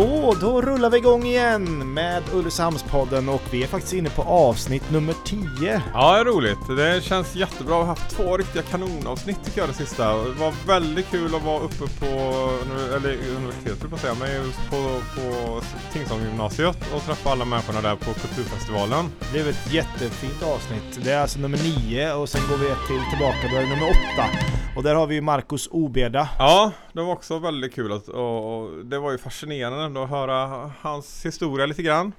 Så, då rullar vi igång igen med Ulricehamnspodden och vi är faktiskt inne på avsnitt nummer 10. Ja, det är roligt. Det känns jättebra. Vi har haft två riktiga kanonavsnitt tycker jag det sista. Det var väldigt kul att vara uppe på, eller universitetet på säga, men just på, på Tingsholmsgymnasiet och träffa alla människorna där på kulturfestivalen. Det blev ett jättefint avsnitt. Det är alltså nummer 9 och sen går vi ett till tillbaka, då är det nummer 8. Och där har vi ju Marcus Obeda. Ja, det var också väldigt kul att, och, och det var ju fascinerande att höra hans historia lite grann.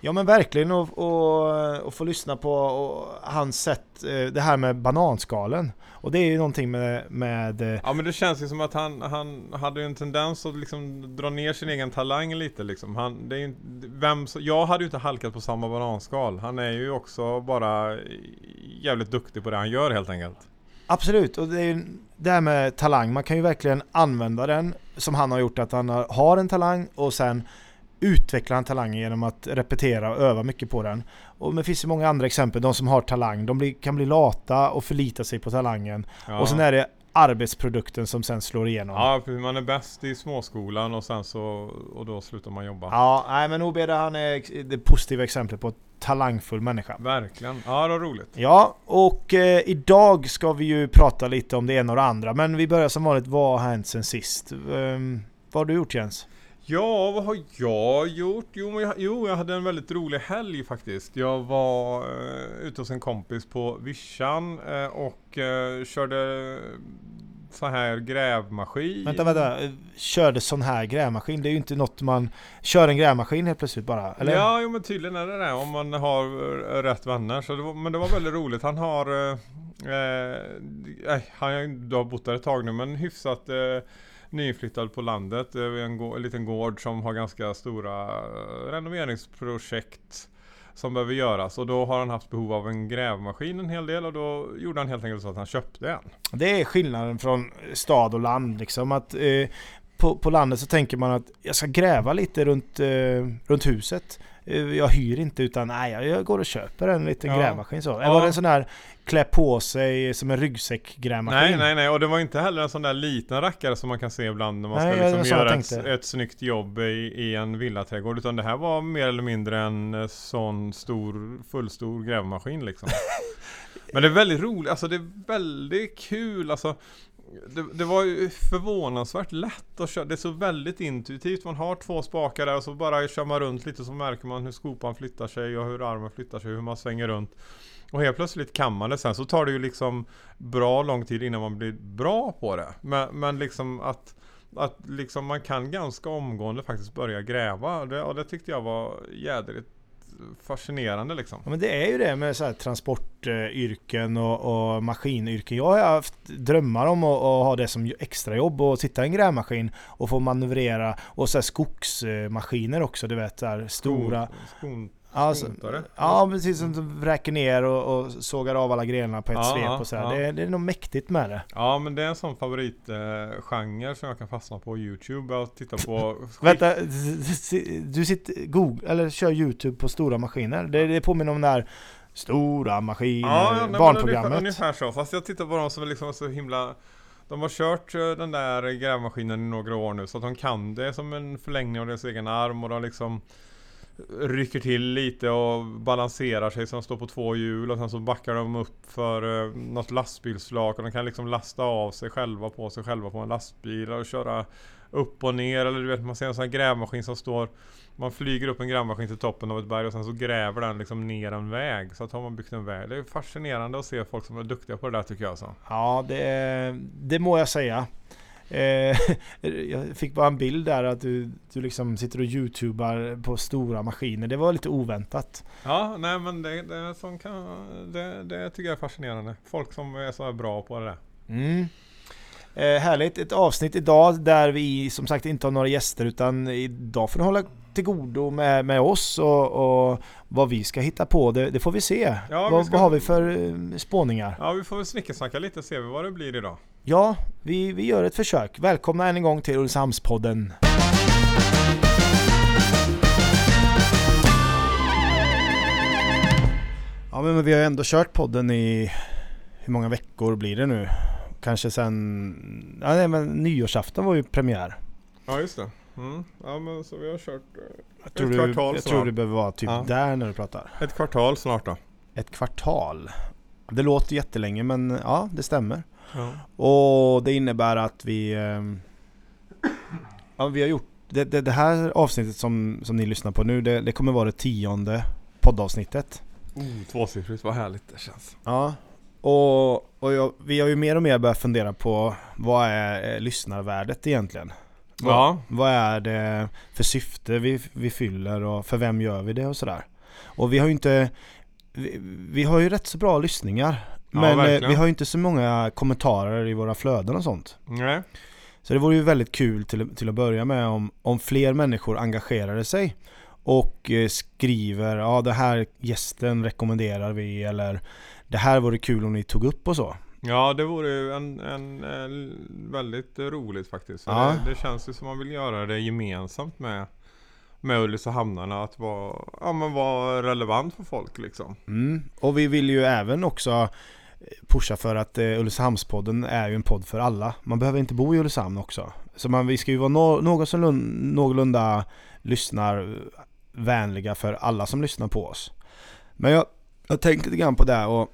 Ja men verkligen och, och, och få lyssna på och, hans sätt, eh, det här med bananskalen. Och det är ju någonting med, med... eh, Ja men det känns ju som att han, han hade ju en tendens att liksom dra ner sin egen talang lite liksom. Han, det är ju, vem, jag hade ju inte halkat på samma bananskal. Han är ju också bara jävligt duktig på det han gör helt enkelt. Absolut, och det är ju det här med talang, man kan ju verkligen använda den som han har gjort, att han har- en talang och sen utvecklar han talangen genom att repetera och öva mycket på den. Och det finns ju många andra exempel, de som har talang, de blir, kan bli lata och förlita sig på talangen. Ja. Och sen är det arbetsprodukten som sen slår igenom. Ja, man är bäst i småskolan och sen så, och då slutar man jobba. Ja, nej men Obeda han är det positiva exemplet på talangfull människa. Verkligen. Ja, det var roligt. Ja, och eh, idag ska vi ju prata lite om det ena och det andra, men vi börjar som vanligt, vad har hänt sen sist? Ehm, vad har du gjort Jens? Ja, vad har jag gjort? Jo, jag, jo, jag hade en väldigt rolig helg faktiskt. Jag var eh, ute hos en kompis på Vischan eh, och eh, körde så här grävmaskin. Vänta, vänta, körde sån här grävmaskin? Det är ju inte något man... Kör en grävmaskin helt plötsligt bara, eller? Ja, jo, men tydligen är det det om man har eh, rätt vänner. Så det var, men det var väldigt roligt. Han har... Eh, eh, han har bott där ett tag nu, men hyfsat eh, nyinflyttad på landet. Det är en, en liten gård som har ganska stora eh, renoveringsprojekt som behöver göras. Och då har han haft behov av en grävmaskin en hel del och då gjorde han helt enkelt så att han köpte en. Det är skillnaden från stad och land liksom. Att, eh, på, på landet så tänker man att jag ska gräva lite runt, eh, runt huset. Eh, jag hyr inte utan nej, jag- går och köper en liten Ja. grävmaskin så. Ja. Var det en sån här klä på sig som en ryggsäck grävmaskin? Nej, nej, nej. Och det var inte heller en sån där liten rackare som man kan se ibland när man Nej, ska liksom göra ett, ett snyggt jobb i, i en villaträdgård. Utan det här var mer eller mindre en eh, sån stor, fullstor grävmaskin liksom. Men det är väldigt roligt, alltså det är väldigt kul alltså. Det, det var ju förvånansvärt lätt att köra. Det är så väldigt intuitivt. Man har två spakar där och så bara kör man runt lite så märker man hur skopan flyttar sig och hur armen flyttar sig, hur man svänger runt. Och helt plötsligt kan man det. Sen så tar det ju liksom bra lång tid innan man blir bra på det. Men, men liksom att, att liksom man kan ganska omgående faktiskt börja gräva. Det, och det tyckte jag var jädrigt fascinerande liksom. Ja, men det är ju det med så här transportyrken och, och maskinyrken. Jag har haft drömmar om att, att ha det som extrajobb och sitta i en grävmaskin och få manövrera och så här skogsmaskiner också, du vet där stora. Skon, Alltså, ja precis som de vräker ner och, och sågar av alla grenarna på ett Ja, svep och så ja. Det, det är nog mäktigt med det. Ja men det är en sån favoritgenre eh, som jag kan fastna på Youtube och titta på. Vänta, du sitter, Google, eller kör Youtube på stora maskiner? Det, det påminner om den där Stora maskiner, Ja, nej, barnprogrammet. Ungefär, ungefär så. Fast jag tittar på de som är liksom så himla de har kört eh, den där grävmaskinen i några år nu så att de kan det som en förlängning av deras egen arm och de liksom rycker till lite och balanserar sig så de står på två hjul och sen så backar de upp för eh, något lastbilsflak och de kan liksom lasta av sig själva på sig själva på en lastbil och köra upp och ner eller du vet man ser en sån här grävmaskin som står man flyger upp en grävmaskin till toppen av ett berg och sen så gräver den liksom ner en väg. Så att har man byggt en väg. Det är fascinerande att se folk som är duktiga på det där tycker jag. Så. Ja, det, det må jag säga. Eh, jag fick bara en bild där att du, du liksom sitter och youtubar på stora maskiner. Det var lite oväntat. Ja, nej men det, det, som kan, det, det tycker jag är fascinerande. Folk som är så bra på det där. Mm. Eh, härligt, ett avsnitt idag där vi som sagt inte har några gäster utan idag får ni hålla till godo med, med oss och, och vad vi ska hitta på. Det, det får vi se. Ja, vi vad, ska- vad har vi för eh, spåningar? Ja, vi får snickersnacka lite och se vad det blir idag. Ja, vi, vi gör ett försök. Välkomna än en gång till Ulricehamnspodden. Ja men vi har ändå kört podden i hur många veckor blir det nu? Kanske sen... Ja, nej, men nyårsafton var ju premiär. Ja, just det. Mm. Ja men så vi har kört eh, Jag tror, Ett du, kvartal jag snart. tror du behöver vara typ Ja. där när du pratar. ett kvartal snart då. Ett kvartal. Det låter jättelänge men ja, det stämmer. Ja. Och det innebär att vi... ehm, ja, vi har gjort... Det, det, det här avsnittet som, som ni lyssnar på nu, det, det kommer vara det tionde poddavsnittet. Oh, tvåsiffrigt, vad härligt det känns. Ja. Och, och jag, vi har ju mer och mer börjat fundera på vad är eh, lyssnarvärdet egentligen? Vad, Ja. vad är det för syfte vi, vi fyller och för vem gör vi det och sådär? Och vi har ju inte... Vi, vi har ju rätt så bra lyssningar. Ja, Men eh, verkligen. vi har ju inte så många kommentarer i våra flöden och sånt. Nej. Så det vore ju väldigt kul till, till att börja med om, om fler människor engagerade sig och eh, skriver ja det här gästen rekommenderar vi eller det här vore kul om ni tog upp och så. Ja det vore ju en, en, eh, väldigt roligt faktiskt. Ja. Det, det känns ju som man vill göra det gemensamt med med Ulricehamnarna att vara, ja, men vara relevant för folk liksom. Mm. Och vi vill ju även också eh, pusha för att eh, Ulricehamnspodden är ju en podd för alla. Man behöver inte bo i Ulricehamn också. Så man, vi ska ju vara nå- någorlunda, någorlunda lyssnarvänliga för alla som lyssnar på oss. Men jag, jag tänkte lite grann på det och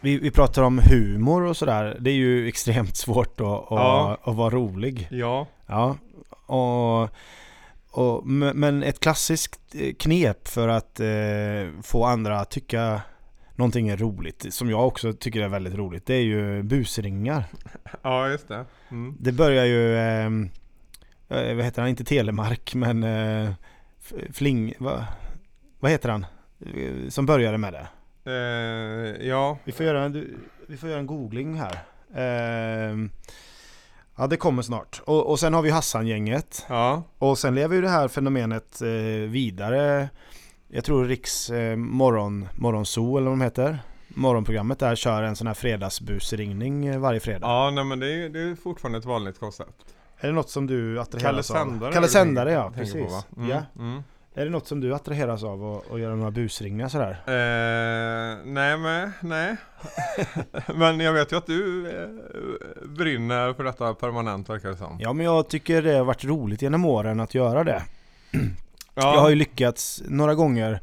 vi, vi pratar om humor och sådär. Det är ju extremt svårt att, att, Ja. att vara rolig. Ja. Ja, och, och, men ett klassiskt knep för att eh, få andra att tycka någonting är roligt, som jag också tycker är väldigt roligt, det är ju busringar. Ja just det. Mm. Det börjar ju, eh, eh, vad heter han, inte Telemark, men eh, Fling, va, vad heter han? Eh, Som började med det. Eh, ja. Vi får göra en, vi får göra en googling här. Eh, ja, det kommer snart. Och, och sen har vi Hassan-gänget. Ja. Och sen lever ju det här fenomenet eh, vidare. Jag tror Riks eh, morgon, morgonzoo eller vad de heter. Morgonprogrammet där kör en sån här fredagsbusringning eh, varje fredag. Ja nej men det är, det är fortfarande ett vanligt koncept. Är det något som du attraheras av? Sändare. Kalle Sändare ja, precis. På, mm. Ja. Mm. Är det något som du attraheras av att, att göra några busringningar sådär? Eh, nej men, nej. men jag vet ju att du eh, brinner för detta permanent verkar det som. Ja men jag tycker det har varit roligt genom åren att göra det. Ja. Jag har ju lyckats några gånger.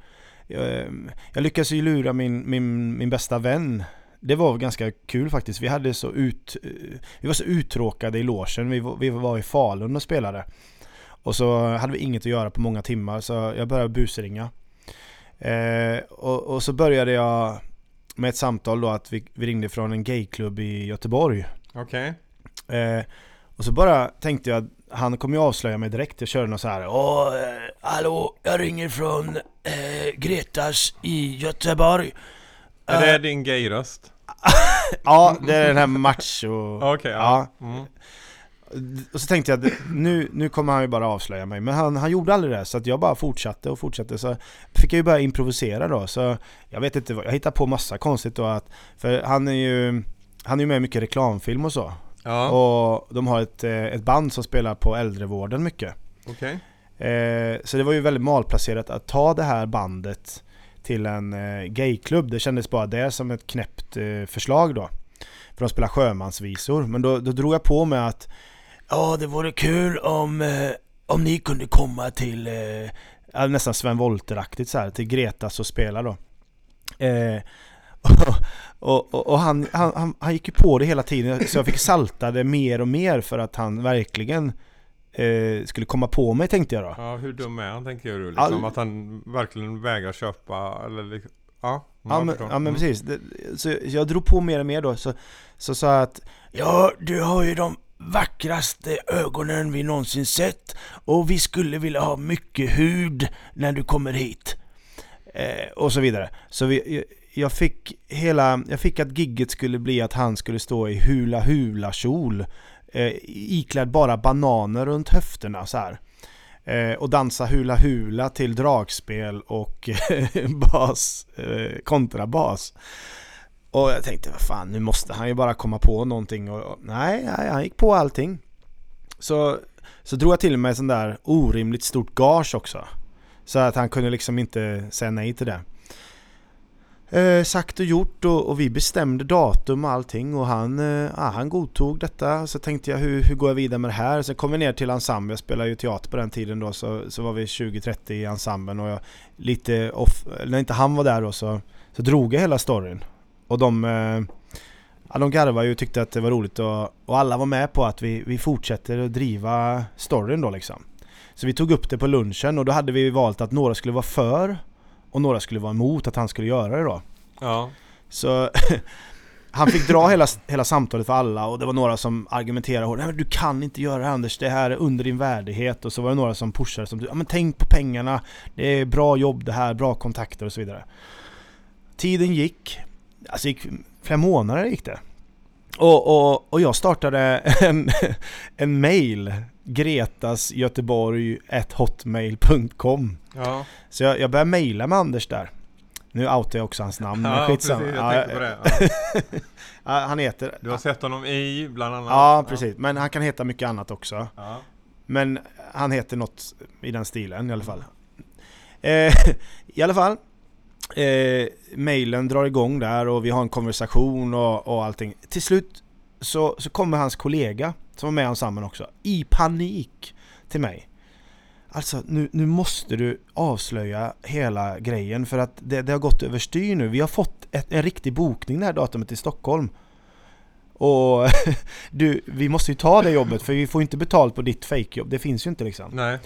Jag, jag lyckades ju lura min, min, min bästa vän. Det var ganska kul faktiskt. Vi hade så ut, vi var så uttråkade i logen. Vi, var- vi var i Falun och spelade. Och så hade vi inget att göra på många timmar så jag började busringa. Eh, och, och så började jag med ett samtal då att vi, vi ringde från en gayklubb i Göteborg. Okej. Eh, och så bara tänkte jag, han kommer ju avslöja mig direkt. Jag körde något så här. Åh, eh, hallå, jag ringer från eh, Gretas i Göteborg. Är det Eh, din gayröst? ja, det är den här macho... Okej, ja. ja. Mm. Och så tänkte jag att nu, nu kommer han ju bara avslöja mig. Men han, han gjorde aldrig det, så att jag bara fortsatte och fortsatte. Så fick jag ju börja improvisera då. Så jag vet inte, vad- jag hittade på massa konstigt då. Att, för han är ju han är ju med i mycket reklamfilm och så. Ja, Och de har ett, eh, ett band som spelar på äldrevården mycket. okej. Eh, så det var ju väldigt malplacerat att ta det här bandet till en eh, gayklubb. Det kändes bara det som ett knäppt eh, förslag då. För de spelar sjömansvisor. Men då, då drog jag på mig att Ja, det vore kul om, eh, om ni kunde komma till eh, nästan Sven Wollter-aktigt så här, till Gretas och spela då. Och, och, och han, han, han, gick ju på det hela tiden så jag fick salta det mer och mer för att han verkligen eh, skulle komma på mig tänkte jag då. Ja, hur dum är han tänker du? Liksom, All- Att han verkligen vägrar köpa eller liksom, Ja, Ja jag men, ja, men Mm. precis. Så jag drog på mer och mer då. Så, så sa jag att Ja, du har ju de vackraste ögonen vi någonsin sett. Och vi skulle vilja ha mycket hud när du kommer hit. Eh, och så vidare. Så vi, jag- fick hela, jag fick att gigget skulle bli att han skulle stå i hula hula kjol. Eh, iklädd bara bananer runt höfterna så här. Eh, och dansa hula hula till dragspel och bas, eh, kontrabas. Och jag tänkte, vad fan, nu måste han ju bara komma på någonting. Och, och, nej, nej, han gick på allting. Så, så drog jag till med sån där orimligt stort gage också. Så att han kunde liksom inte säga nej till det. Eh, sagt och gjort och, och, vi bestämde datum och allting och han, eh, ah, han godtog detta. Så tänkte jag hur, hur går jag vidare med det här? Sen kom vi ner till ensemblen, jag spelade ju teater på den tiden då så, så var vi 20-30 i ensemblen och jag lite off, när inte han var där då så, så drog jag hela storyn. Och de, eh, ja, de garvade ju och tyckte att det var roligt och, och alla var med på att vi, vi fortsätter att driva storyn då liksom. Så vi tog upp det på lunchen och då hade vi valt att några skulle vara för och några skulle vara emot att han skulle göra det då. Ja. Så han fick dra hela, hela samtalet för alla och det var några som argumenterade hårt. Nej men du kan inte göra det Anders, det här är under din värdighet. Och så var det några som pushade som ja men tänk på pengarna, det är bra jobb det här, bra kontakter och så vidare. Tiden gick, alltså gick flera månader gick det. Och, och, och jag startade en, en mail gretasgöteborg.hotmail.com Ja. Så jag, jag började mejla med Anders där. Nu outar jag också hans namn, ja, skitsamma. Precis, jag tänkte på det. Ja. han heter... Du har sett honom i bland annat? Ja, precis. Men han kan heta mycket annat också. Ja. Men han heter något i den stilen i alla fall. Eh, I alla fall. Eh, mailen drar igång där och vi har en konversation och, och allting. Till slut så, så kommer hans kollega, som var med ensemble också, i panik till mig. Alltså nu, nu måste du avslöja hela grejen för att det, det har gått överstyr nu. Vi har fått ett, en riktig bokning det här datumet i Stockholm. Och du, vi måste ju ta det jobbet för vi får inte betalt på ditt fejkjobb. Det finns ju inte liksom. Nej.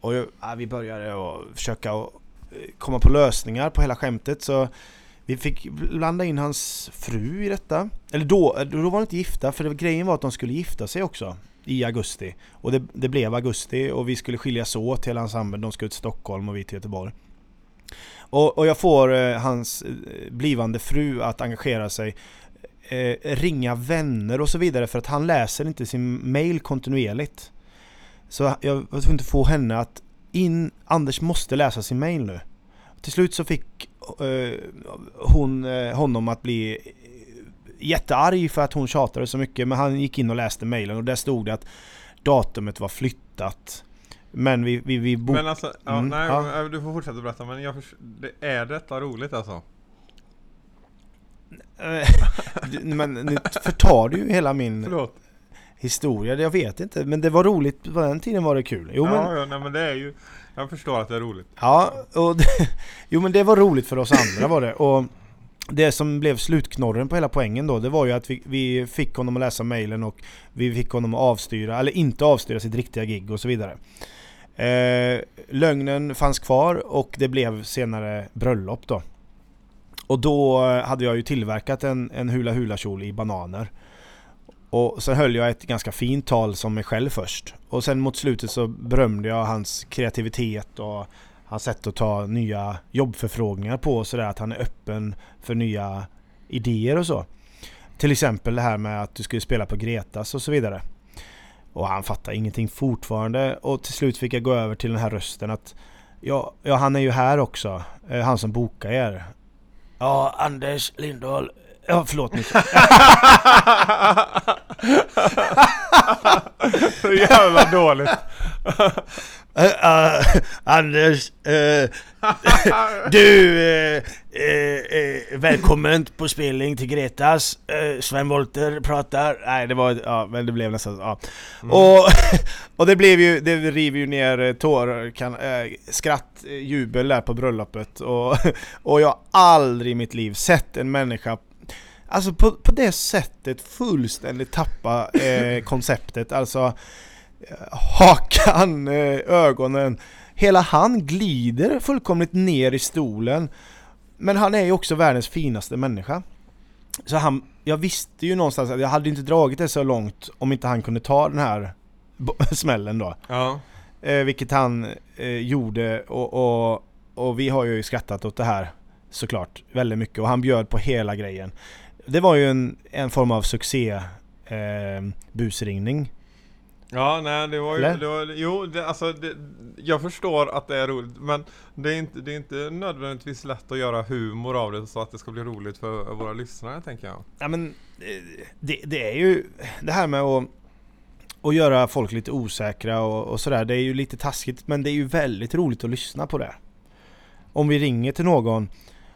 Och ja, vi började att försöka eh, komma på lösningar på hela skämtet så vi fick blanda in hans fru i detta. Eller då, då var de inte gifta för det, grejen var att de skulle gifta sig också i augusti. Och det, det blev augusti och vi skulle skiljas åt hela ensemblen. De skulle till Stockholm och vi till Göteborg. Och, och jag får eh, hans eh, blivande fru att engagera sig eh, ringa vänner och så vidare för att han läser inte sin mail kontinuerligt. Så jag var tvungen att få henne att in, Anders måste läsa sin mail nu. Till slut så fick eh, hon eh, honom att bli jättearg för att hon tjatade så mycket men han gick in och läste mejlen och där stod det att datumet var flyttat. Men vi, vi, vi Men alltså, ja, mm, nej, ja. du får fortsätta berätta men jag det, är detta roligt alltså? men nu förtar du ju hela min Förlåt. Historia. Jag vet inte, men det var roligt. På den tiden var det kul. Jo, ja, men, ja, nej, men det är ju... Jag förstår att det är roligt. Ja, och det, jo men det var roligt för oss andra var det. Och det som blev slutknorren på hela poängen då, det var ju att vi, vi fick honom att läsa mejlen och vi fick honom att avstyra, eller inte avstyra sitt riktiga gig och så vidare. Eh, lögnen fanns kvar och det blev senare bröllop då. Och då hade jag ju tillverkat en, en hula hula kjol i bananer. Och sen höll jag ett ganska fint tal som mig själv först. Och sen mot slutet så berömde jag hans kreativitet och hans sätt att ta nya jobbförfrågningar på och sådär. Att han är öppen för nya idéer och så. Till exempel det här med att du skulle spela på Gretas och så vidare. Och han fattar ingenting fortfarande och till slut fick jag gå över till den här rösten att Ja, ja han är ju här också. Eh, han som bokar er. Ja, Anders Lindahl. Ja, förlåt nu. Så jävla dåligt. Uh, uh, Anders, uh, du, välkommen på spelning till Gretas. Sven Wollter pratar. Nej, det var, ja, men det blev nästan, ja. Mm. Och, och det blev ju, det river ju ner tår, kan, skratt, jubel där på bröllopet. Och, och jag har aldrig i mitt liv sett en människa Alltså på, på det sättet fullständigt tappa konceptet. Alltså hakan, eh, ögonen. Hela han glider fullkomligt ner i stolen. Men han är ju också världens finaste människa. Så han, jag visste ju någonstans att jag hade inte dragit det så långt om inte han kunde ta den här smällen då. Ja. Eh, vilket han eh, gjorde och, och, och vi har ju skrattat åt det här såklart väldigt mycket och han bjöd på hela grejen. Det var ju en, en form av succé eh, busringning Ja, nej det var ju, det var, jo det, alltså det, jag förstår att det är roligt men det är, inte, det är inte nödvändigtvis lätt att göra humor av det så att det ska bli roligt för våra lyssnare tänker jag. Ja men eh, det, det är ju det här med att, att göra folk lite osäkra och, och sådär. Det är ju lite taskigt men det är ju väldigt roligt att lyssna på det. Om vi ringer till någon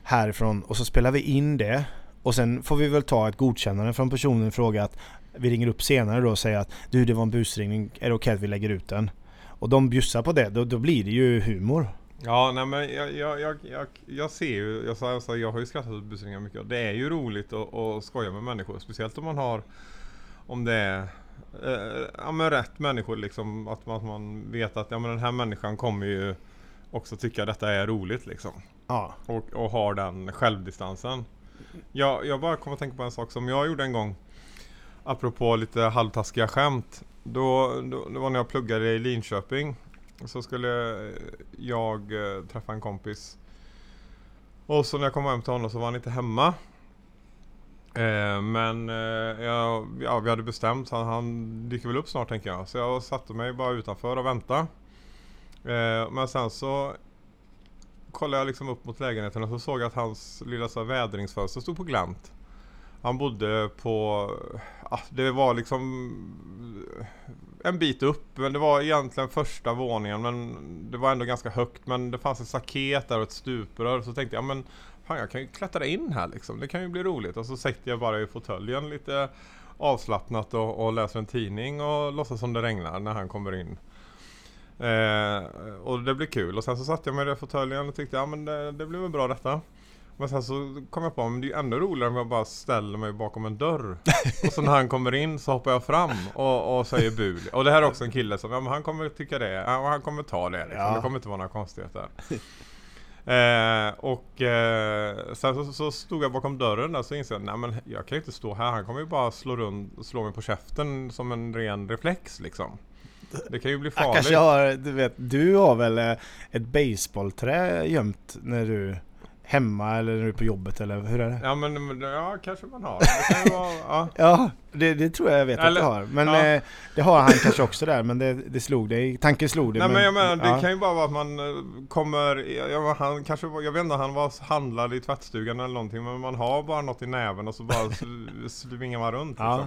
härifrån och så spelar vi in det. Och sen får vi väl ta ett godkännande från personen i fråga att vi ringer upp senare då och säger att du det var en busringning, är det okej att vi lägger ut den? Och de bjussar på det, då, då blir det ju humor. Ja, nej men jag, jag, jag, jag, jag ser ju, jag, sa, jag, har ju skrattat åt busringar mycket det är ju roligt att, att skoja med människor. Speciellt om man har, om det är eh, ja, men rätt människor liksom. Att man, att man vet att ja, men den här människan kommer ju också tycka detta är roligt liksom. Ja. Och, och har den självdistansen. Jag, jag bara kom att tänka på en sak som jag gjorde en gång. Apropå lite halvtaskiga skämt. Då, då, det var när jag pluggade i Linköping. Så skulle jag eh, träffa en kompis. Och så när jag kom hem till honom så var han inte hemma. Eh, men eh, jag, ja, vi hade bestämt han, han dyker väl upp snart tänker jag. Så jag satte mig bara utanför och väntade. Eh, men sen så kollade jag liksom upp mot lägenheten och så såg jag att hans lilla så här, vädringsfönster stod på glänt. Han bodde på, ja, det var liksom eh, en bit upp men det var egentligen första våningen men det var ändå ganska högt men det fanns ett staket där och ett stuprör så tänkte jag men fan jag kan ju klättra in här liksom, det kan ju bli roligt och så sätter jag bara i fåtöljen lite avslappnat och, och läser en tidning och låtsas som det regnar när han kommer in. Eh, och det blev kul och sen så satte jag mig i fåtöljen och tyckte ja men det, det blev väl bra detta. Men sen så kom jag på att det är ju ännu roligare om jag bara ställer mig bakom en dörr. och så när han kommer in så hoppar jag fram och, och säger bu. Och det här är också en kille som, ja men han kommer tycka det, ja, han kommer ta det liksom. Ja. Det kommer inte vara några konstigheter. Eh, och eh, sen så, så stod jag bakom dörren där så insåg jag, nej men jag kan ju inte stå här, han kommer ju bara slå, runt, slå mig på käften som en ren reflex liksom. Det kan ju bli Jag farligt. kanske har, du vet, du har väl eh, ett baseballträ gömt när du hemma eller när du är på jobbet eller hur är det? Ja men ja, kanske man har. Det vara, ja. Ja, det, det tror jag jag vet Eller- att du har. Men ja. eh, det har han kanske också där, men det, det slog dig. Tanken slog dig. Nej men jag menar, det ja. kan ju bara vara att man eh, kommer, ja, han kanske jag vet inte, han var handlad i tvättstugan eller någonting men man har bara något i näven och så bara svingar man runt liksom.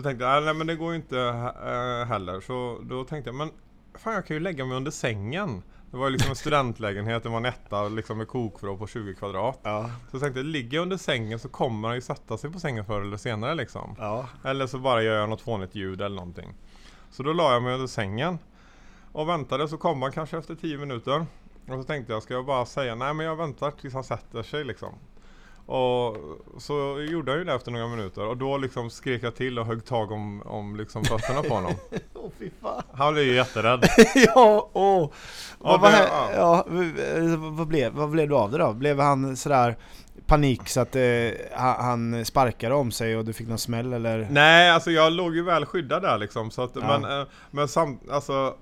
Så tänkte jag, nej men det går ju inte äh, heller. Så då tänkte jag, men fan jag kan ju lägga mig under sängen. Det var ju liksom en studentlägenhet, det var en etta liksom med kokvrå på 20 kvadrat. Ja, Så jag tänkte, ligger jag under sängen så kommer han ju sätta sig på sängen förr eller senare liksom. ja. Eller så bara gör jag något fånigt ljud eller någonting. Så då la jag mig under sängen. Och väntade så kom han kanske efter 10 minuter. Och så tänkte jag, ska jag bara säga nej men jag väntar tills han sätter sig liksom. Och så gjorde han ju det efter några minuter och då liksom skrek jag till och högg tag om, om liksom fötterna på honom. Åh fy fan. Han blev ju jätterädd. ja, åh. Vad, vad, det- ja, v- vad, blev, vad blev du av det då? Blev han sådär panik så att eh, han, sparkade om sig och du fick någon smäll eller? Nej, alltså jag låg ju väl skyddad där liksom. Så att, Ja. Men, eh, men sam, alltså,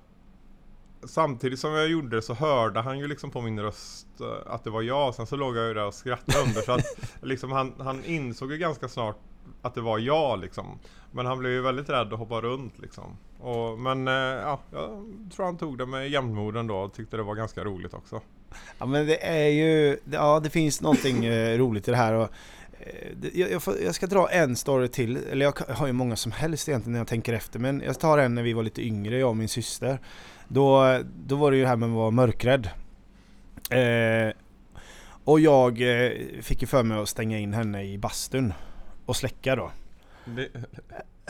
samtidigt som jag gjorde det så hörde han ju liksom på min röst eh, att det var jag. Sen så låg jag ju där och skrattade under. så att liksom, han, han insåg ju ganska snart att det var jag liksom. Men han blev ju väldigt rädd och hoppade runt liksom. Och, men eh, ja, jag tror han tog det med jämnmod ändå och tyckte det var ganska roligt också. Ja men det är ju, ja det finns någonting eh, roligt i det här och jag, jag, får, jag ska dra en story till, eller jag har ju många som helst egentligen när jag tänker efter men jag tar en när vi var lite yngre, jag och min syster. Då, då var det ju det här med att vara mörkrädd. Eh, och jag eh, fick ju för mig att stänga in henne i bastun och släcka då. Det,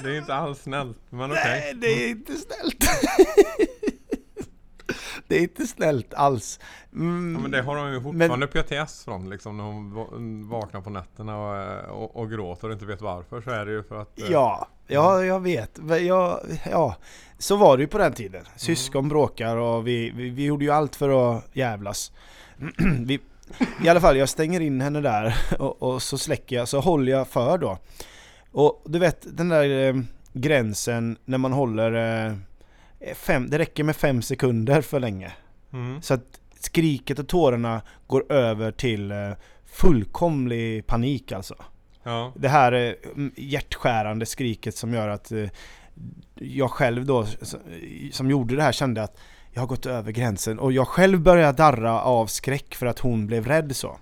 det är inte alls snällt, men okej. Nej, det är inte snällt! det är inte snällt alls. Mm, Ja, men det har hon ju fortfarande PTS från liksom när hon va- vaknar på nätterna och, eh, och, och gråter och inte vet varför så är det ju för att eh, Ja, ja jag vet. Jag, ja, så var det ju på den tiden. Syskon bråkar och vi, vi, vi gjorde ju allt för att jävlas. vi, I alla fall, jag stänger in henne där och, och så släcker jag, så håller jag för då. Och du vet den där eh, gränsen när man håller eh, fem, det räcker med fem sekunder för länge. Mm. Så att skriket och tårarna går över till eh, fullkomlig panik alltså. Ja. Det här eh, hjärtskärande skriket som gör att eh, jag själv då, som gjorde det här, kände att jag har gått över gränsen och jag själv började darra av skräck för att hon blev rädd så.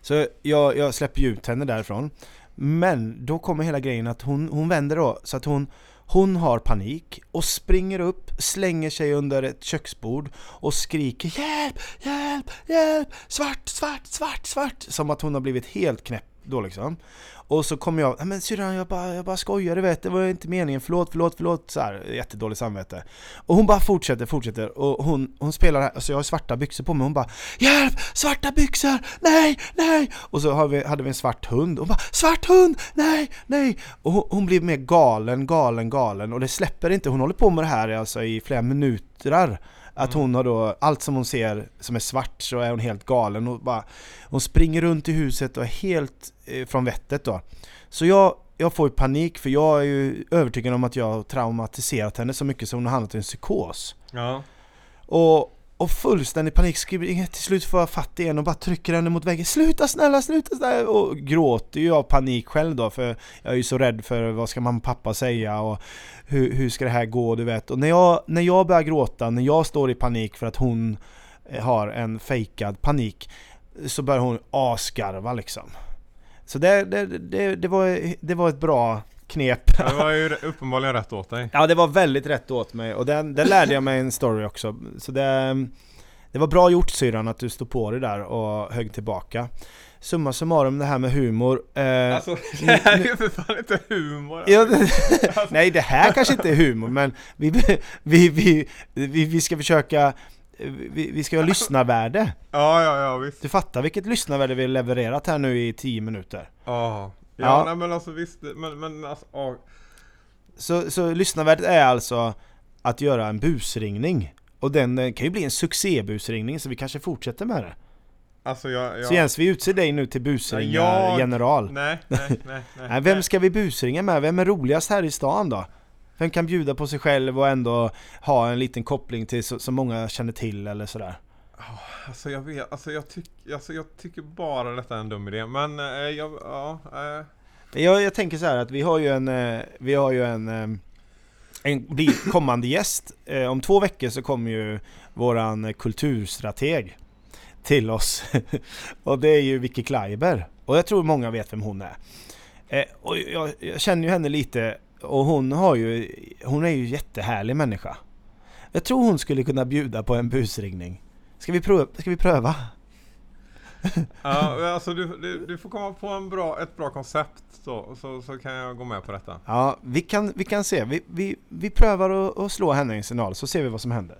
Så jag, jag släpper ut henne därifrån. Men då kommer hela grejen att hon, hon vänder då så att hon hon har panik och springer upp, slänger sig under ett köksbord och skriker Hjälp! Hjälp! Hjälp! Svart! Svart! Svart! Svart! Som att hon har blivit helt knäpp då liksom. Och så kommer jag, men syrran jag bara, jag bara skojar du vet, det var inte meningen, förlåt, förlåt, förlåt, så här, jättedåligt samvete. Och hon bara fortsätter, fortsätter, och hon, hon spelar, alltså jag har svarta byxor på mig, hon bara Hjälp! Svarta byxor! Nej, nej! Och så har vi, hade vi en svart hund, hon bara Svart hund! Nej, nej! Och hon, hon blir mer galen, galen, galen, och det släpper inte, hon håller på med det här alltså i flera minuter. Att hon har då, allt som hon ser som är svart så är hon helt galen. Och bara Hon springer runt i huset och är helt eh, från vettet då. Så jag, jag får ju panik för jag är ju övertygad om att jag har traumatiserat henne så mycket så hon har hamnat i en psykos. Ja. och, och fullständig panik, skriver, till slut får jag fatt igen och bara trycker henne mot väggen. Sluta snälla, sluta snälla! Och gråter ju av panik själv då för jag är ju så rädd för vad ska mamma och pappa säga och hur, hur ska det här gå du vet. Och när jag, när jag börjar gråta, när jag står i panik för att hon eh, har en fejkad panik Så börjar hon asgarva liksom. Så det, det, det, det, var, det var ett bra knep Det var ju uppenbarligen rätt åt dig. Ja det var väldigt rätt åt mig och den, den lärde jag mig en story också Så det, det var bra gjort syrran att du stod på dig där och högg tillbaka Summa summarum det här med humor eh, Alltså det här är ju för fan inte humor. ja, det- Nej det här kanske inte är humor men vi, vi, vi, vi, vi ska försöka vi, vi ska ha lyssnarvärde Ja, ja, ja visst. Du fattar vilket lyssnarvärde vi har levererat här nu i 10 minuter Ja. Ja, Ja. nej men alltså visst, men, men alltså, ja. Så, så lyssnarvärdet är alltså att göra en busringning och den eh, kan ju bli en succébusringning så vi kanske fortsätter med det Alltså jag... jag Så Jens, vi utser dig nu till busringar Jag- general. Nej, nej, nej, nej. Nej, vem ska vi busringa med? Vem är roligast här i stan då? Vem kan bjuda på sig själv och ändå ha en liten koppling till så, som många känner till eller sådär? Alltså jag vet, alltså jag, tyck, alltså jag tycker bara detta är en dum idé. Men eh, jag, ja, eh, Jag, jag tänker så här att vi har ju en, eh, vi har ju en, eh, en blir kommande gäst. Eh, om två veckor så kommer ju våran kulturstrateg till oss. och det är ju Vicky Kleiber. Och jag tror många vet vem hon är. Eh, och jag, jag känner ju henne lite och hon har ju, hon är ju jättehärlig människa. Jag tror hon skulle kunna bjuda på en busringning. Ska vi pröva? Ska vi pröva? ja, alltså du, du, du får komma på en bra, ett bra koncept så, så, så kan jag gå med på detta. Ja, vi kan, vi kan se. Vi, vi, vi prövar att, att slå henne i en signal så ser vi vad som händer.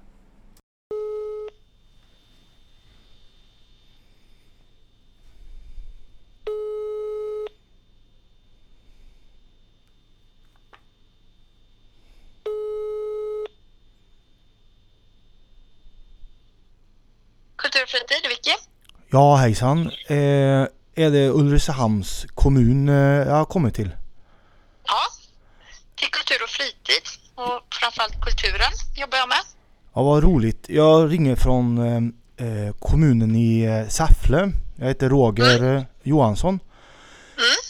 Kulturfritid, Vicky? Ja, hejsan. Eh, är det Ulricehamns kommun eh, jag har kommit till? Ja. Till kultur och fritid och framförallt kulturen jobbar jag med. Ja, vad roligt. Jag ringer från eh, eh, kommunen i eh, Säffle. Jag heter Roger eh, Johansson.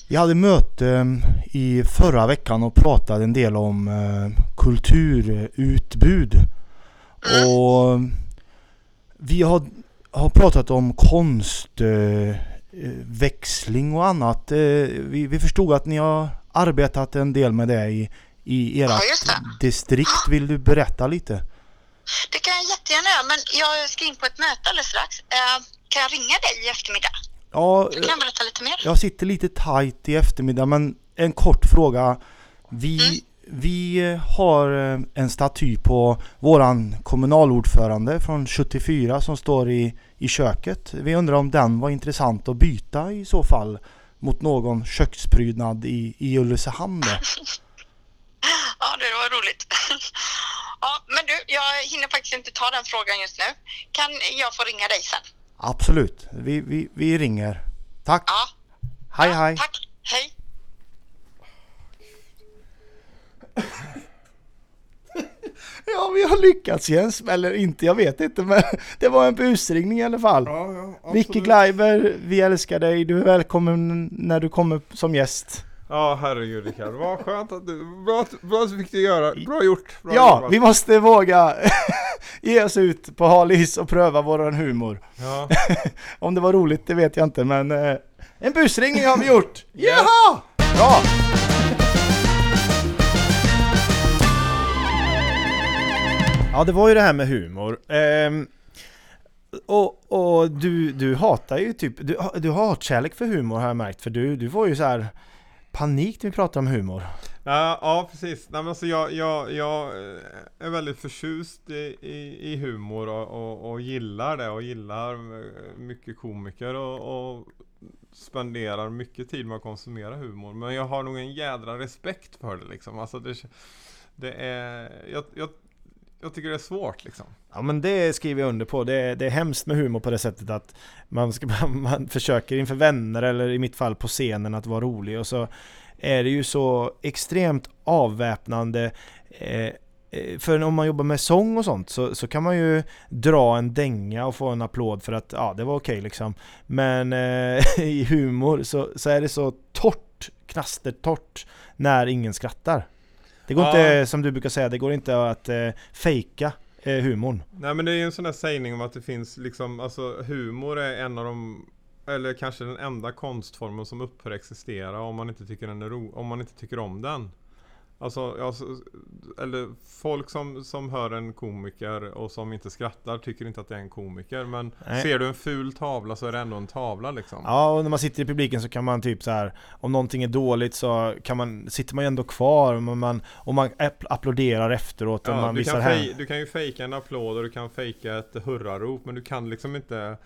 Vi hade möte i förra veckan och pratade en del om kulturutbud. Och eh, vi har, har pratat om konstväxling eh, eh, och annat. Eh, vi, vi förstod att ni har arbetat en del med det i, i ert Ja, distrikt. Vill du berätta lite? Det kan jag jättegärna göra, men jag ska in på ett möte alldeles strax. Kan jag ringa dig i eftermiddag? Ja, Du kan berätta lite mer. jag sitter lite tight i eftermiddag men en kort fråga. Vi, vi har eh, en staty på våran kommunalordförande från 74 som står i, i köket. Vi undrar om den var intressant att byta i så fall mot någon köksprydnad i, i Ulricehamn. Ja, det var roligt. Ja, men du, jag hinner faktiskt inte ta den frågan just nu. Kan jag få ringa dig sen? Absolut, vi, vi, vi ringer. Tack! Ja. Hej ja, hej! Tack. Hej. Ja, vi har lyckats Jens, eller inte, jag vet inte men det var en busringning i alla fall. Ja, ja, Vicky Kleiber, vi älskar dig. Du är välkommen när du kommer som gäst. Ja, herregud Rickard. Vad skönt att du... Bra, bra du fick det göra. Bra gjort. Bra Ja, jobbat. vi måste våga ge oss ut på hal is och pröva våran humor. Ja. Om det var roligt, det vet jag inte, men eh, en busringning har vi gjort! Jaha! Bra! Ja, det var ju det här med humor. Ehm, och och du, du hatar ju typ, du, du har hatkärlek för humor har jag märkt, för du, du får ju så här panik när vi pratar om humor. Ja, ja precis. Nej, men alltså jag, jag, jag eh, är väldigt förtjust i, i, i humor och, och, och gillar det och gillar eh, mycket komiker och, och spenderar mycket tid med att konsumera humor. Men jag har nog en jädra respekt för det liksom. Alltså det, det är, jag, jag, jag tycker det är svårt liksom. Ja men det skriver jag under på. Det är, det är hemskt med humor på det sättet att man, ska, man försöker inför vänner eller i mitt fall på scenen att vara rolig och så är det ju så extremt avväpnande eh, eh, för om man jobbar med sång och sånt så, så kan man ju dra en dänga och få en applåd för att ja, det var okej okay, liksom. Men eh, i humor så, så är det så torrt, knastertorrt, när ingen skrattar. Det går Ja. inte, som du brukar säga, det går inte att eh, fejka eh, humorn. Nej men det är ju en sån där sägning om att det finns liksom, alltså humor är en av de eller kanske den enda konstformen som upphör existera om man inte tycker den är ro, om man inte tycker om den. Alltså, alltså eller folk som, som hör en komiker och som inte skrattar tycker inte att det är en komiker. Men Nej. ser du en ful tavla så är det ändå en tavla liksom. Ja, och när man sitter i publiken så kan man typ så här om någonting är dåligt så kan man, sitter man ju ändå kvar men man, och man app- applåderar efteråt och Ja, man du, visar kan hem. du kan ju fejka en applåd och du kan fejka ett hurrarop men du kan liksom inte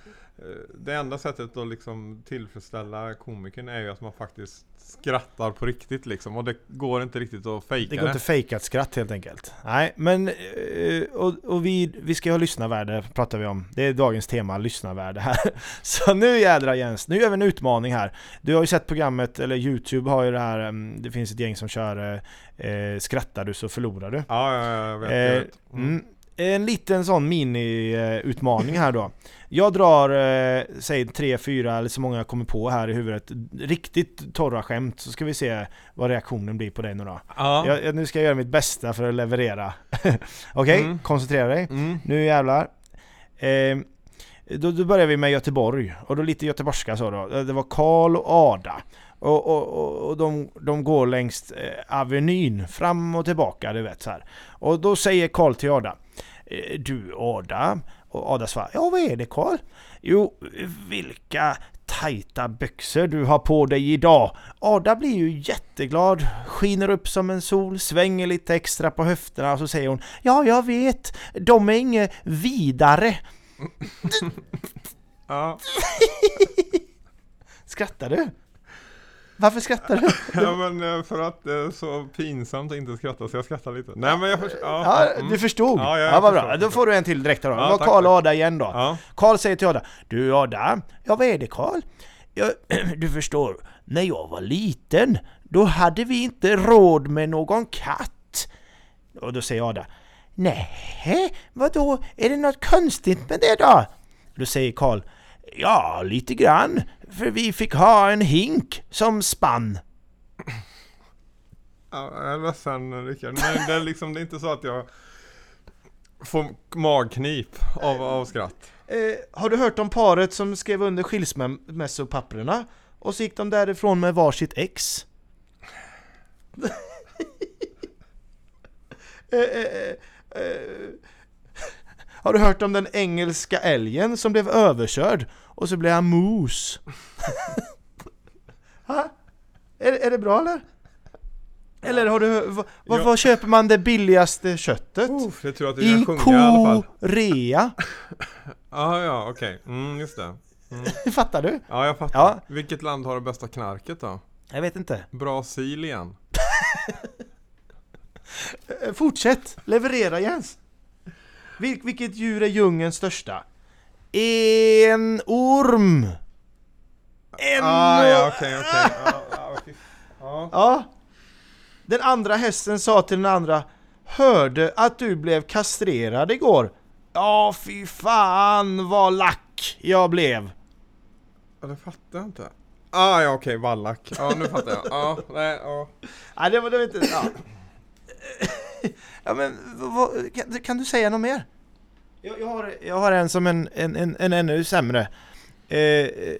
Det enda sättet att liksom tillfredsställa komikern är ju att man faktiskt skrattar på riktigt liksom och det går inte riktigt att fejka Det det. går inte fejkat skratt helt enkelt. Nej, men eh, och, och vi, vi ska ha lyssnarvärde pratar vi om. Det är dagens tema, lyssnarvärde här. Så nu jädra Jens, nu gör vi en utmaning här. Du har ju sett programmet, eller Youtube har ju det här, mm, det finns ett gäng som kör eh, eh, Skrattar du så förlorar du. Ja, ja, ja, jag vet. jag Eh, vet. Mm. En liten sån mini-utmaning här då. Jag drar, eh, säg tre, fyra eller så många jag kommer på här i huvudet. Riktigt torra skämt, så ska vi se vad reaktionen blir på dig nu då. Ja. Jag, jag, nu ska jag göra mitt bästa för att leverera. Okej, Mm. koncentrera dig. Mm. Nu jävlar. Eh, då, då börjar vi med Göteborg, och då lite göteborgska så då. Det var Karl och Ada. Och, och, och, och de, de går längs eh, Avenyn, fram och tillbaka, du vet så här. Och då säger Karl till Ada. "Eh, Du Ada? Och Ada svarar. Ja vad är det Karl? Jo, vilka tajta byxor du har på dig idag. Ada blir ju jätteglad, skiner upp som en sol, svänger lite extra på höfterna och så säger hon Ja, jag vet, de är inget vidare. Ja. Skrattar du? Varför skrattar du? ja, men eh, för att det är så pinsamt att inte skratta så jag skrattar lite. Nej men jag förstår. Ja, Ja, mm. du förstod? Ja, Ja, ja, jag vad bra. Då får du en till direkt då. Ja, det var Karl och. Ada igen då. Ja. Karl säger till Ada. Du Ada, ja vad är det Karl? Ja, du förstår, när jag var liten, då hade vi inte råd med någon katt. Och då säger Ada. Nej, vadå? Är det något konstigt med det då? Då säger Karl. Ja, lite grann. För vi fick ha en hink som spann. Ja, jag är ledsen Rickard, men det är liksom det är inte så att jag får magknip av, av skratt. Eh, har du hört om paret som skrev under skilsmässopapperna? Och så gick de därifrån med varsitt ex? eh, eh, eh, eh. Har du hört om den engelska älgen som blev överkörd och så blev han mos? ha? Är, är det bra eller? Eller har du, Ja. vad köper man det billigaste köttet? Uff, jag tror att du I. Korea. Ja, ja, okej. Mm, just det. Fattar du? Ja, jag fattar. Ja. Vilket land har det bästa knarket då? Jag vet inte. Brasilien. Eh, Fortsätt! Leverera Jens! Vil- vilket djur är djungelns största? En orm! En Ah, ja, okej, okej. Ja, ja, fy- ja. Den andra hästen sa till den andra Hörde att du blev kastrerad igår. Ja, fy fan vad lack jag blev. Ja, det fattar jag inte. Ah, ja, okej, vallack. Ja, nu fattar jag. Ja, nej, ja. Nej, det var, det var inte... Ja, ja men vad, kan, kan du säga något mer? Jag, jag, har, jag har en som en, en, en, en ännu sämre. Eh, eh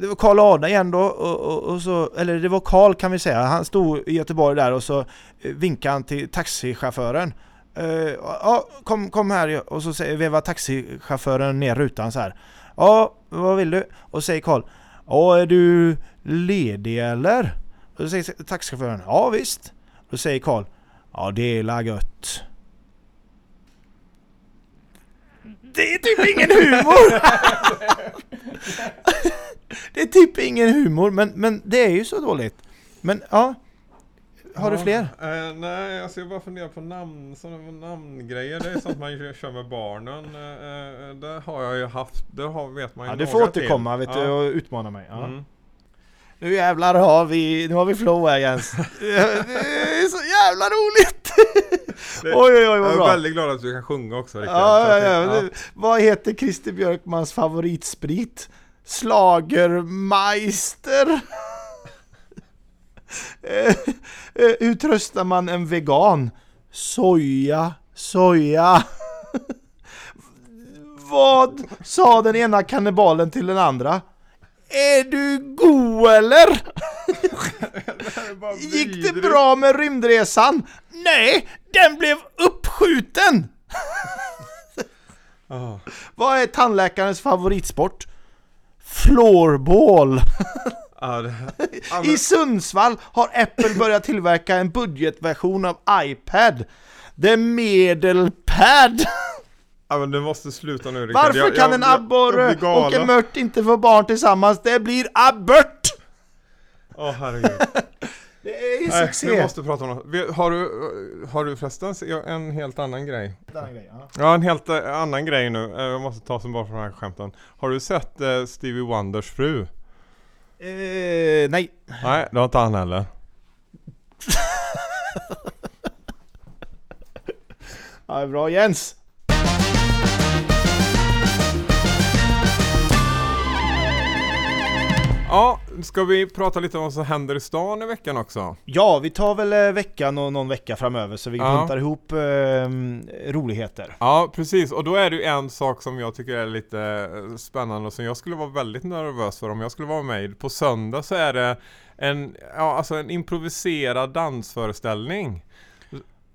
det var Karl Ada igen då, och, och, och så, eller det var Karl kan vi säga. Han stod i Göteborg där och så eh, vinkade han till taxichauffören. Eh, ja, kom, kom här och så vevar taxichauffören ner rutan så här. Ja, vad vill du? Och säger Karl. Ja, är du ledig eller? Och så säger taxichauffören. Ja visst. Då säger Karl. Ja, det är la gött. Det är typ ingen humor! det är typ ingen humor, men, men det är ju så dåligt. Men ja, har du fler? Eh, nej, alltså jag bara funderar på namn, sådana namngrejer. Det är sånt man kör med barnen. Eh, eh, det har jag ju haft, det har, vet man ju Ja, du får återkomma till. vet du och utmana mig. Ja. Mm. Nu jävlar har vi, nu har vi flow här Jens. Det är så jävla roligt! Oj oj oj vad Jag är bra! väldigt glad att du kan sjunga också Rickard. Ja, ja, ja. Det- Vad heter Christer Björkmans favoritsprit? Slagermeister? Eh, eh, Hur tröstar man en vegan? Soja, soja. Vad sa den ena kannibalen till den andra? Är du god eller? Gick det bra med rymdresan? Nej, den blev uppskjuten! Ah. Vad är tandläkarens favoritsport? Floorball. I Sundsvall har Apple börjat tillverka en budgetversion av iPad. The Medelpad. Ja, men du måste sluta nu Rickard. Varför Jag- kan jag- en abborre och en mört inte få barn tillsammans? Det blir abort! Åh herregud. Det är ju Nej, succé. vi måste prata om något. Har du, har du förresten en helt annan grej? Ja. Ja, en helt eh, annan grej nu. Eh, Jag måste ta som bara från de här skämten. Har du sett eh, Stevie Wonders fru? Eh, nej. Nej, det har inte han heller. Ja, bra Jens. Ja, ska vi prata lite om vad som händer i stan i veckan också? Ja, vi tar väl eh, veckan och någon vecka framöver så vi Ja. buntar ihop eh, roligheter. Ja, precis. Och då är det ju en sak som jag tycker är lite eh, spännande och som jag skulle vara väldigt nervös för om jag skulle vara med. På söndag så är det en, ja, alltså en improviserad dansföreställning.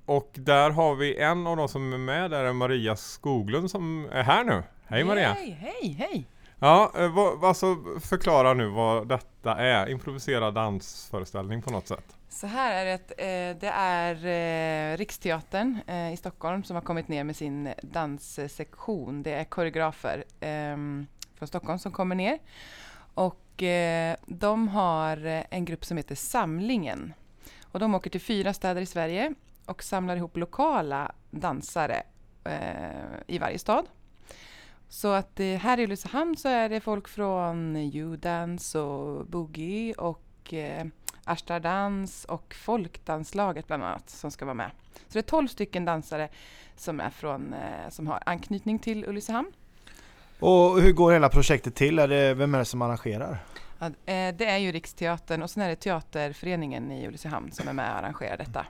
Och där har vi en av de som är med där är Maria Skoglund som är här nu. Hej Maria! Hej, hej, hej! Ja, eh, vad, alltså förklara nu vad detta är. Improviserad dansföreställning på något sätt. Så här är det, eh, det är eh, Riksteatern eh, i Stockholm som har kommit ner med sin danssektion. Det är koreografer ehm, från Stockholm som kommer ner. Och eh, de har eh, en grupp som heter Samlingen. Och de åker till fyra städer i Sverige och samlar ihop lokala dansare i varje stad. Så att eh, här i Ulricehamn så är det folk från U-dance och boogie och eh, Ashtardans och folkdanslaget bland annat som ska vara med. Så det är 12 stycken dansare som, är från, eh, som har anknytning till Ulricehamn. Och hur går hela projektet till? Är det, vem är det som arrangerar? Ja, eh, det är ju Riksteatern och sen är det Teaterföreningen i Ulricehamn som är med och arrangerar detta.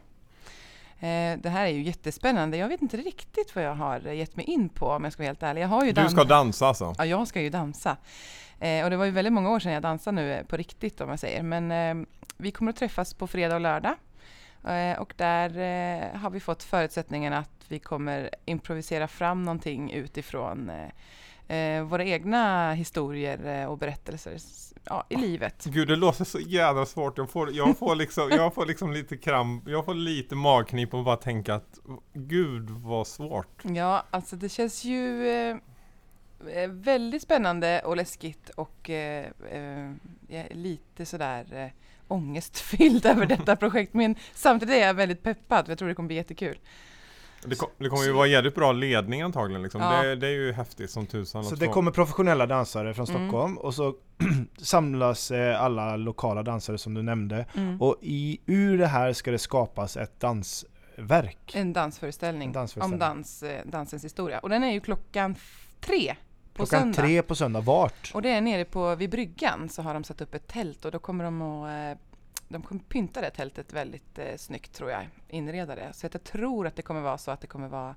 Eh, Det här är ju jättespännande. Jag vet inte riktigt vad jag har gett mig in på om jag ska vara helt ärlig. Jag har ju Du ska dansa alltså? Ja, jag ska ju dansa. Eh, och det var ju väldigt många år sedan jag dansade nu eh, på riktigt om jag säger. Men vi kommer att träffas på fredag och lördag. Och där har vi fått förutsättningen att vi kommer improvisera fram någonting utifrån våra egna historier och berättelser ja, i livet. Gud det låter så jävla svårt. Jag får, jag får, liksom, jag får liksom lite kramp, jag får lite magknip och bara tänka att Gud vad svårt. Ja, alltså det känns ju eh, eh, väldigt spännande och läskigt och eh, eh, lite sådär eh, ångestfylld över detta projekt. Men samtidigt är jag väldigt peppad för jag tror det kommer bli jättekul. Det, kom, det kommer ju vara jävligt bra ledning antagligen liksom. Ja. Det, det är ju häftigt som tusan. Så det kommer professionella dansare från Mm. Stockholm och så samlas eh, alla lokala dansare som du nämnde. Mm. Och i, ur det här ska det skapas ett dansverk. En dansföreställning, En dansföreställning. om dans, eh, dansens historia. Och den är ju klockan tre på Klockan söndag. tre på söndag. Vart? Och det är nere på, vid bryggan så har de satt upp ett tält och då kommer de att eh, de kommer pynta det tältet väldigt eh, snyggt tror jag, inreda det. Så att jag tror att det kommer vara så att det kommer vara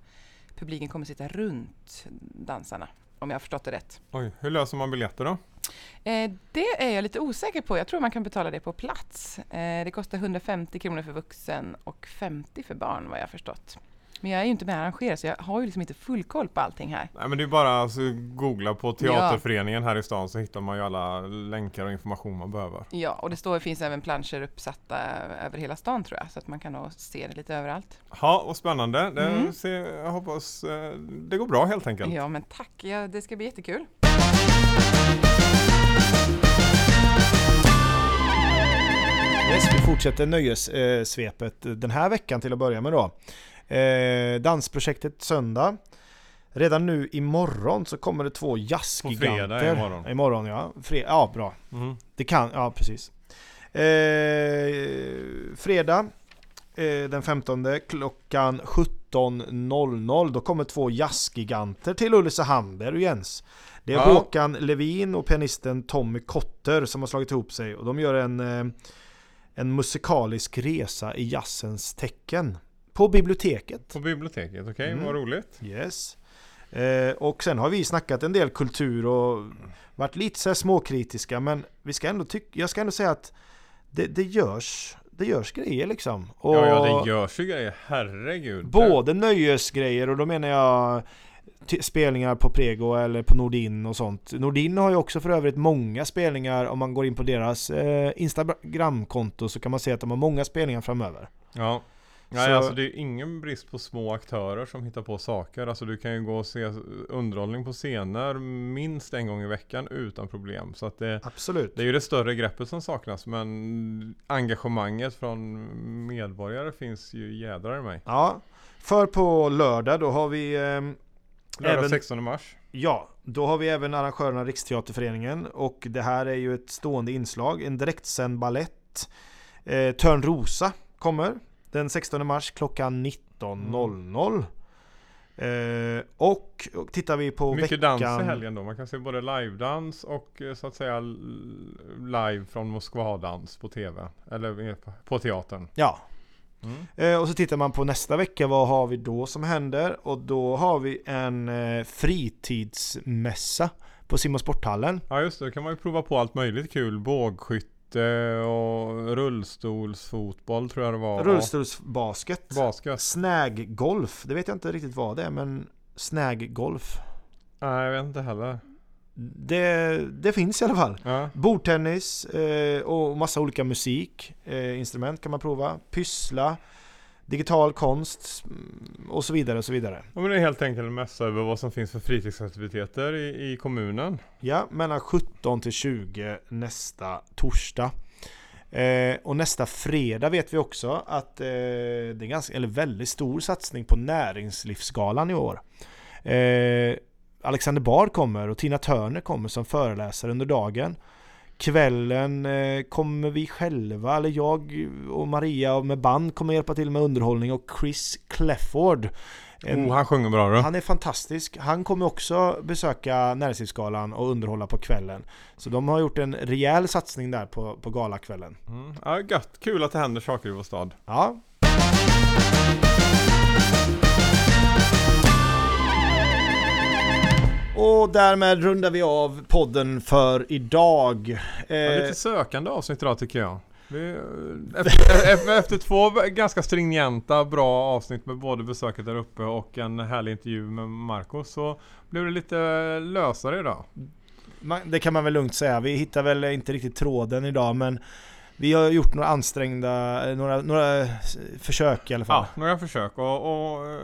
publiken kommer sitta runt dansarna, om jag har förstått det rätt. Oj, hur löser man biljetter då? Eh, det är jag lite osäker på. Jag tror man kan betala det på plats. Eh, det kostar 150 kronor för vuxen och 50 för barn vad jag har förstått. Men jag är ju inte med och arrangerar så jag har ju liksom inte full koll på allting här. Nej men det är bara att alltså, googla på teaterföreningen här i stan så hittar man ju alla länkar och information man behöver. Ja, och det står, finns även planscher uppsatta över hela stan tror jag, så att man kan nog se det lite överallt. Ja, vad spännande. Det, Mm. ser, jag hoppas eh, det går bra helt enkelt. Ja, men tack. Ja, det ska bli jättekul. Yes, vi fortsätter nöjessvepet den här veckan till att börja med då. Eh, dansprojektet Söndag. Redan nu imorgon så kommer det två jazzgiganter. På fredag imorgon. Imorgon ja. Fre- ja, bra. Mm. Det kan, ja precis. Eh, fredag eh, den 15 klockan 17.00 då kommer två jazzgiganter till Ulricehamn, där är du Jens. Det är Ja. Håkan Levin och pianisten Tommy Kotter som har slagit ihop sig och de gör en, eh, en musikalisk resa i jazzens tecken. På biblioteket. På biblioteket, okej Mm. vad roligt. Yes. Eh, och sen har vi snackat en del kultur och varit lite så småkritiska men vi ska ändå tycka, jag ska ändå säga att det, det görs det görs grejer liksom. Och Ja, ja det görs ju grejer, herregud. Både nöjesgrejer och då menar jag spelningar på Prego eller på Nordin och sånt. Nordin har ju också för övrigt många spelningar om man går in på deras eh, Instagramkonto så kan man se att de har många spelningar framöver. Ja. Nej, Så- alltså det är ingen brist på små aktörer som hittar på saker. Alltså du kan ju gå och se underhållning på scener minst en gång i veckan utan problem. Så att det, Absolut. det är ju det större greppet som saknas. Men engagemanget från medborgare finns ju jädrar i mig. Ja. För på lördag då har vi ehm, Lördag Även- 16 mars. Ja, då har vi även arrangörerna Riksteaterföreningen och det här är ju ett stående inslag, en direktsänd ballett. Eh, Törnrosa kommer den 16 mars klockan 19.00. Eh, och, och tittar vi på Mycket veckan... dans i helgen då. Man kan se både livedans och eh, så att säga live från Moskvadans på TV. Eller eh, på- på teatern. Ja. Mm. Eh, och så tittar man på nästa vecka, vad har vi då som händer? Och då har vi en eh, fritidsmässa på Sim och Sporthallen. Ja just det, då kan man ju prova på allt möjligt kul. Bågskytte och rullstolsfotboll tror jag det var. Rullstolsbasket. Basket. Snäggolf, det vet jag inte riktigt vad det är men Snäggolf Nej jag vet inte heller. det, det finns i alla fall. Ja. Bordtennis eh, och massa olika musik, eh, instrument kan man prova. Pyssla, digital konst mm, och så vidare och så vidare. ja men det är helt enkelt en mässa över vad som finns för fritidsaktiviteter i, i kommunen. Ja, mellan 17 till 20 nästa torsdag. Eh, och nästa fredag vet vi också att eh, det är en ganska, eller väldigt stor satsning på Näringslivsgalan i år. Eh, Alexander Bard kommer och Tina Turner kommer som föreläsare under dagen. Kvällen eh, kommer vi själva, eller jag och Maria med band kommer hjälpa till med underhållning och Chris Clefford en- Oh, han sjunger bra du. han är fantastisk. Han kommer också besöka Näringslivsgalan och underhålla på kvällen. Så de har gjort en rejäl satsning där på, på galakvällen. Mm. Ja, gött. Kul att det händer saker i vår stad. Ja. Och därmed rundar vi av podden för idag. Ja, Eh, lite sökande avsnitt idag tycker jag. Vi, efter, efter, efter två ganska stringenta, bra avsnitt med både besöket där uppe och en härlig intervju med Marco så blev det lite lösare idag. det kan man väl lugnt säga. Vi hittar väl inte riktigt tråden idag men vi har gjort några ansträngda, eh, några, några försök i alla fall. Ja, några försök och, och eh,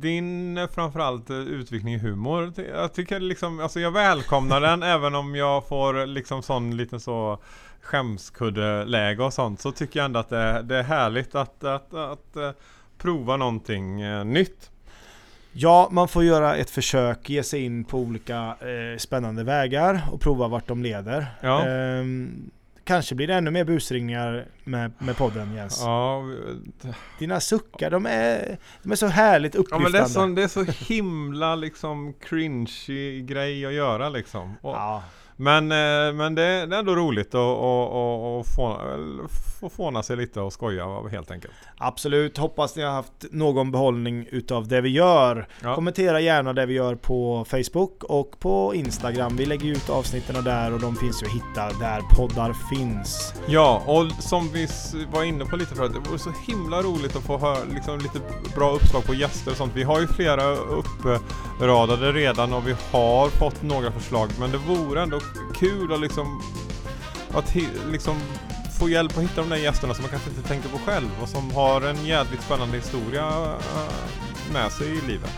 din eh, framförallt eh, utvikning i humor. Jag tycker liksom, alltså jag välkomnar den även om jag får liksom sån liten så skämskuddeläge och sånt så tycker jag ändå att det, det är härligt att, att, att, eh, prova någonting nytt. Ja, man får göra ett försök, ge sig in på olika eh, spännande vägar och prova vart de leder. Ja. Ehm, kanske blir det ännu mer busringningar med, med podden Jens. Ja, Dina suckar, de är, de är så härligt ja upplyftande. men det är, så, det är så himla liksom cringy grej att göra liksom. Och, Ja, Men, eh, men det, är ändå roligt att och, och, få, få fåna sig lite och skoja helt enkelt. Absolut, hoppas ni har haft någon behållning utav det vi gör. Ja. Kommentera gärna det vi gör på Facebook och på Instagram. Vi lägger ut avsnitten där och de finns ju att hitta där poddar finns. Ja, och som vi var inne på lite förut, det vore så himla roligt att få höra liksom, lite bra uppslag på gäster och sånt. Vi har ju flera uppradade redan och vi har fått några förslag, men det vore ändå kul att liksom, att liksom få hjälp att hitta de där gästerna som man kanske inte tänker på själv och som har en jävligt spännande historia eh, med sig i livet.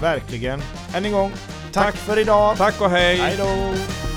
Verkligen. Än en gång, tack, för idag. Tack och hej! Hej då!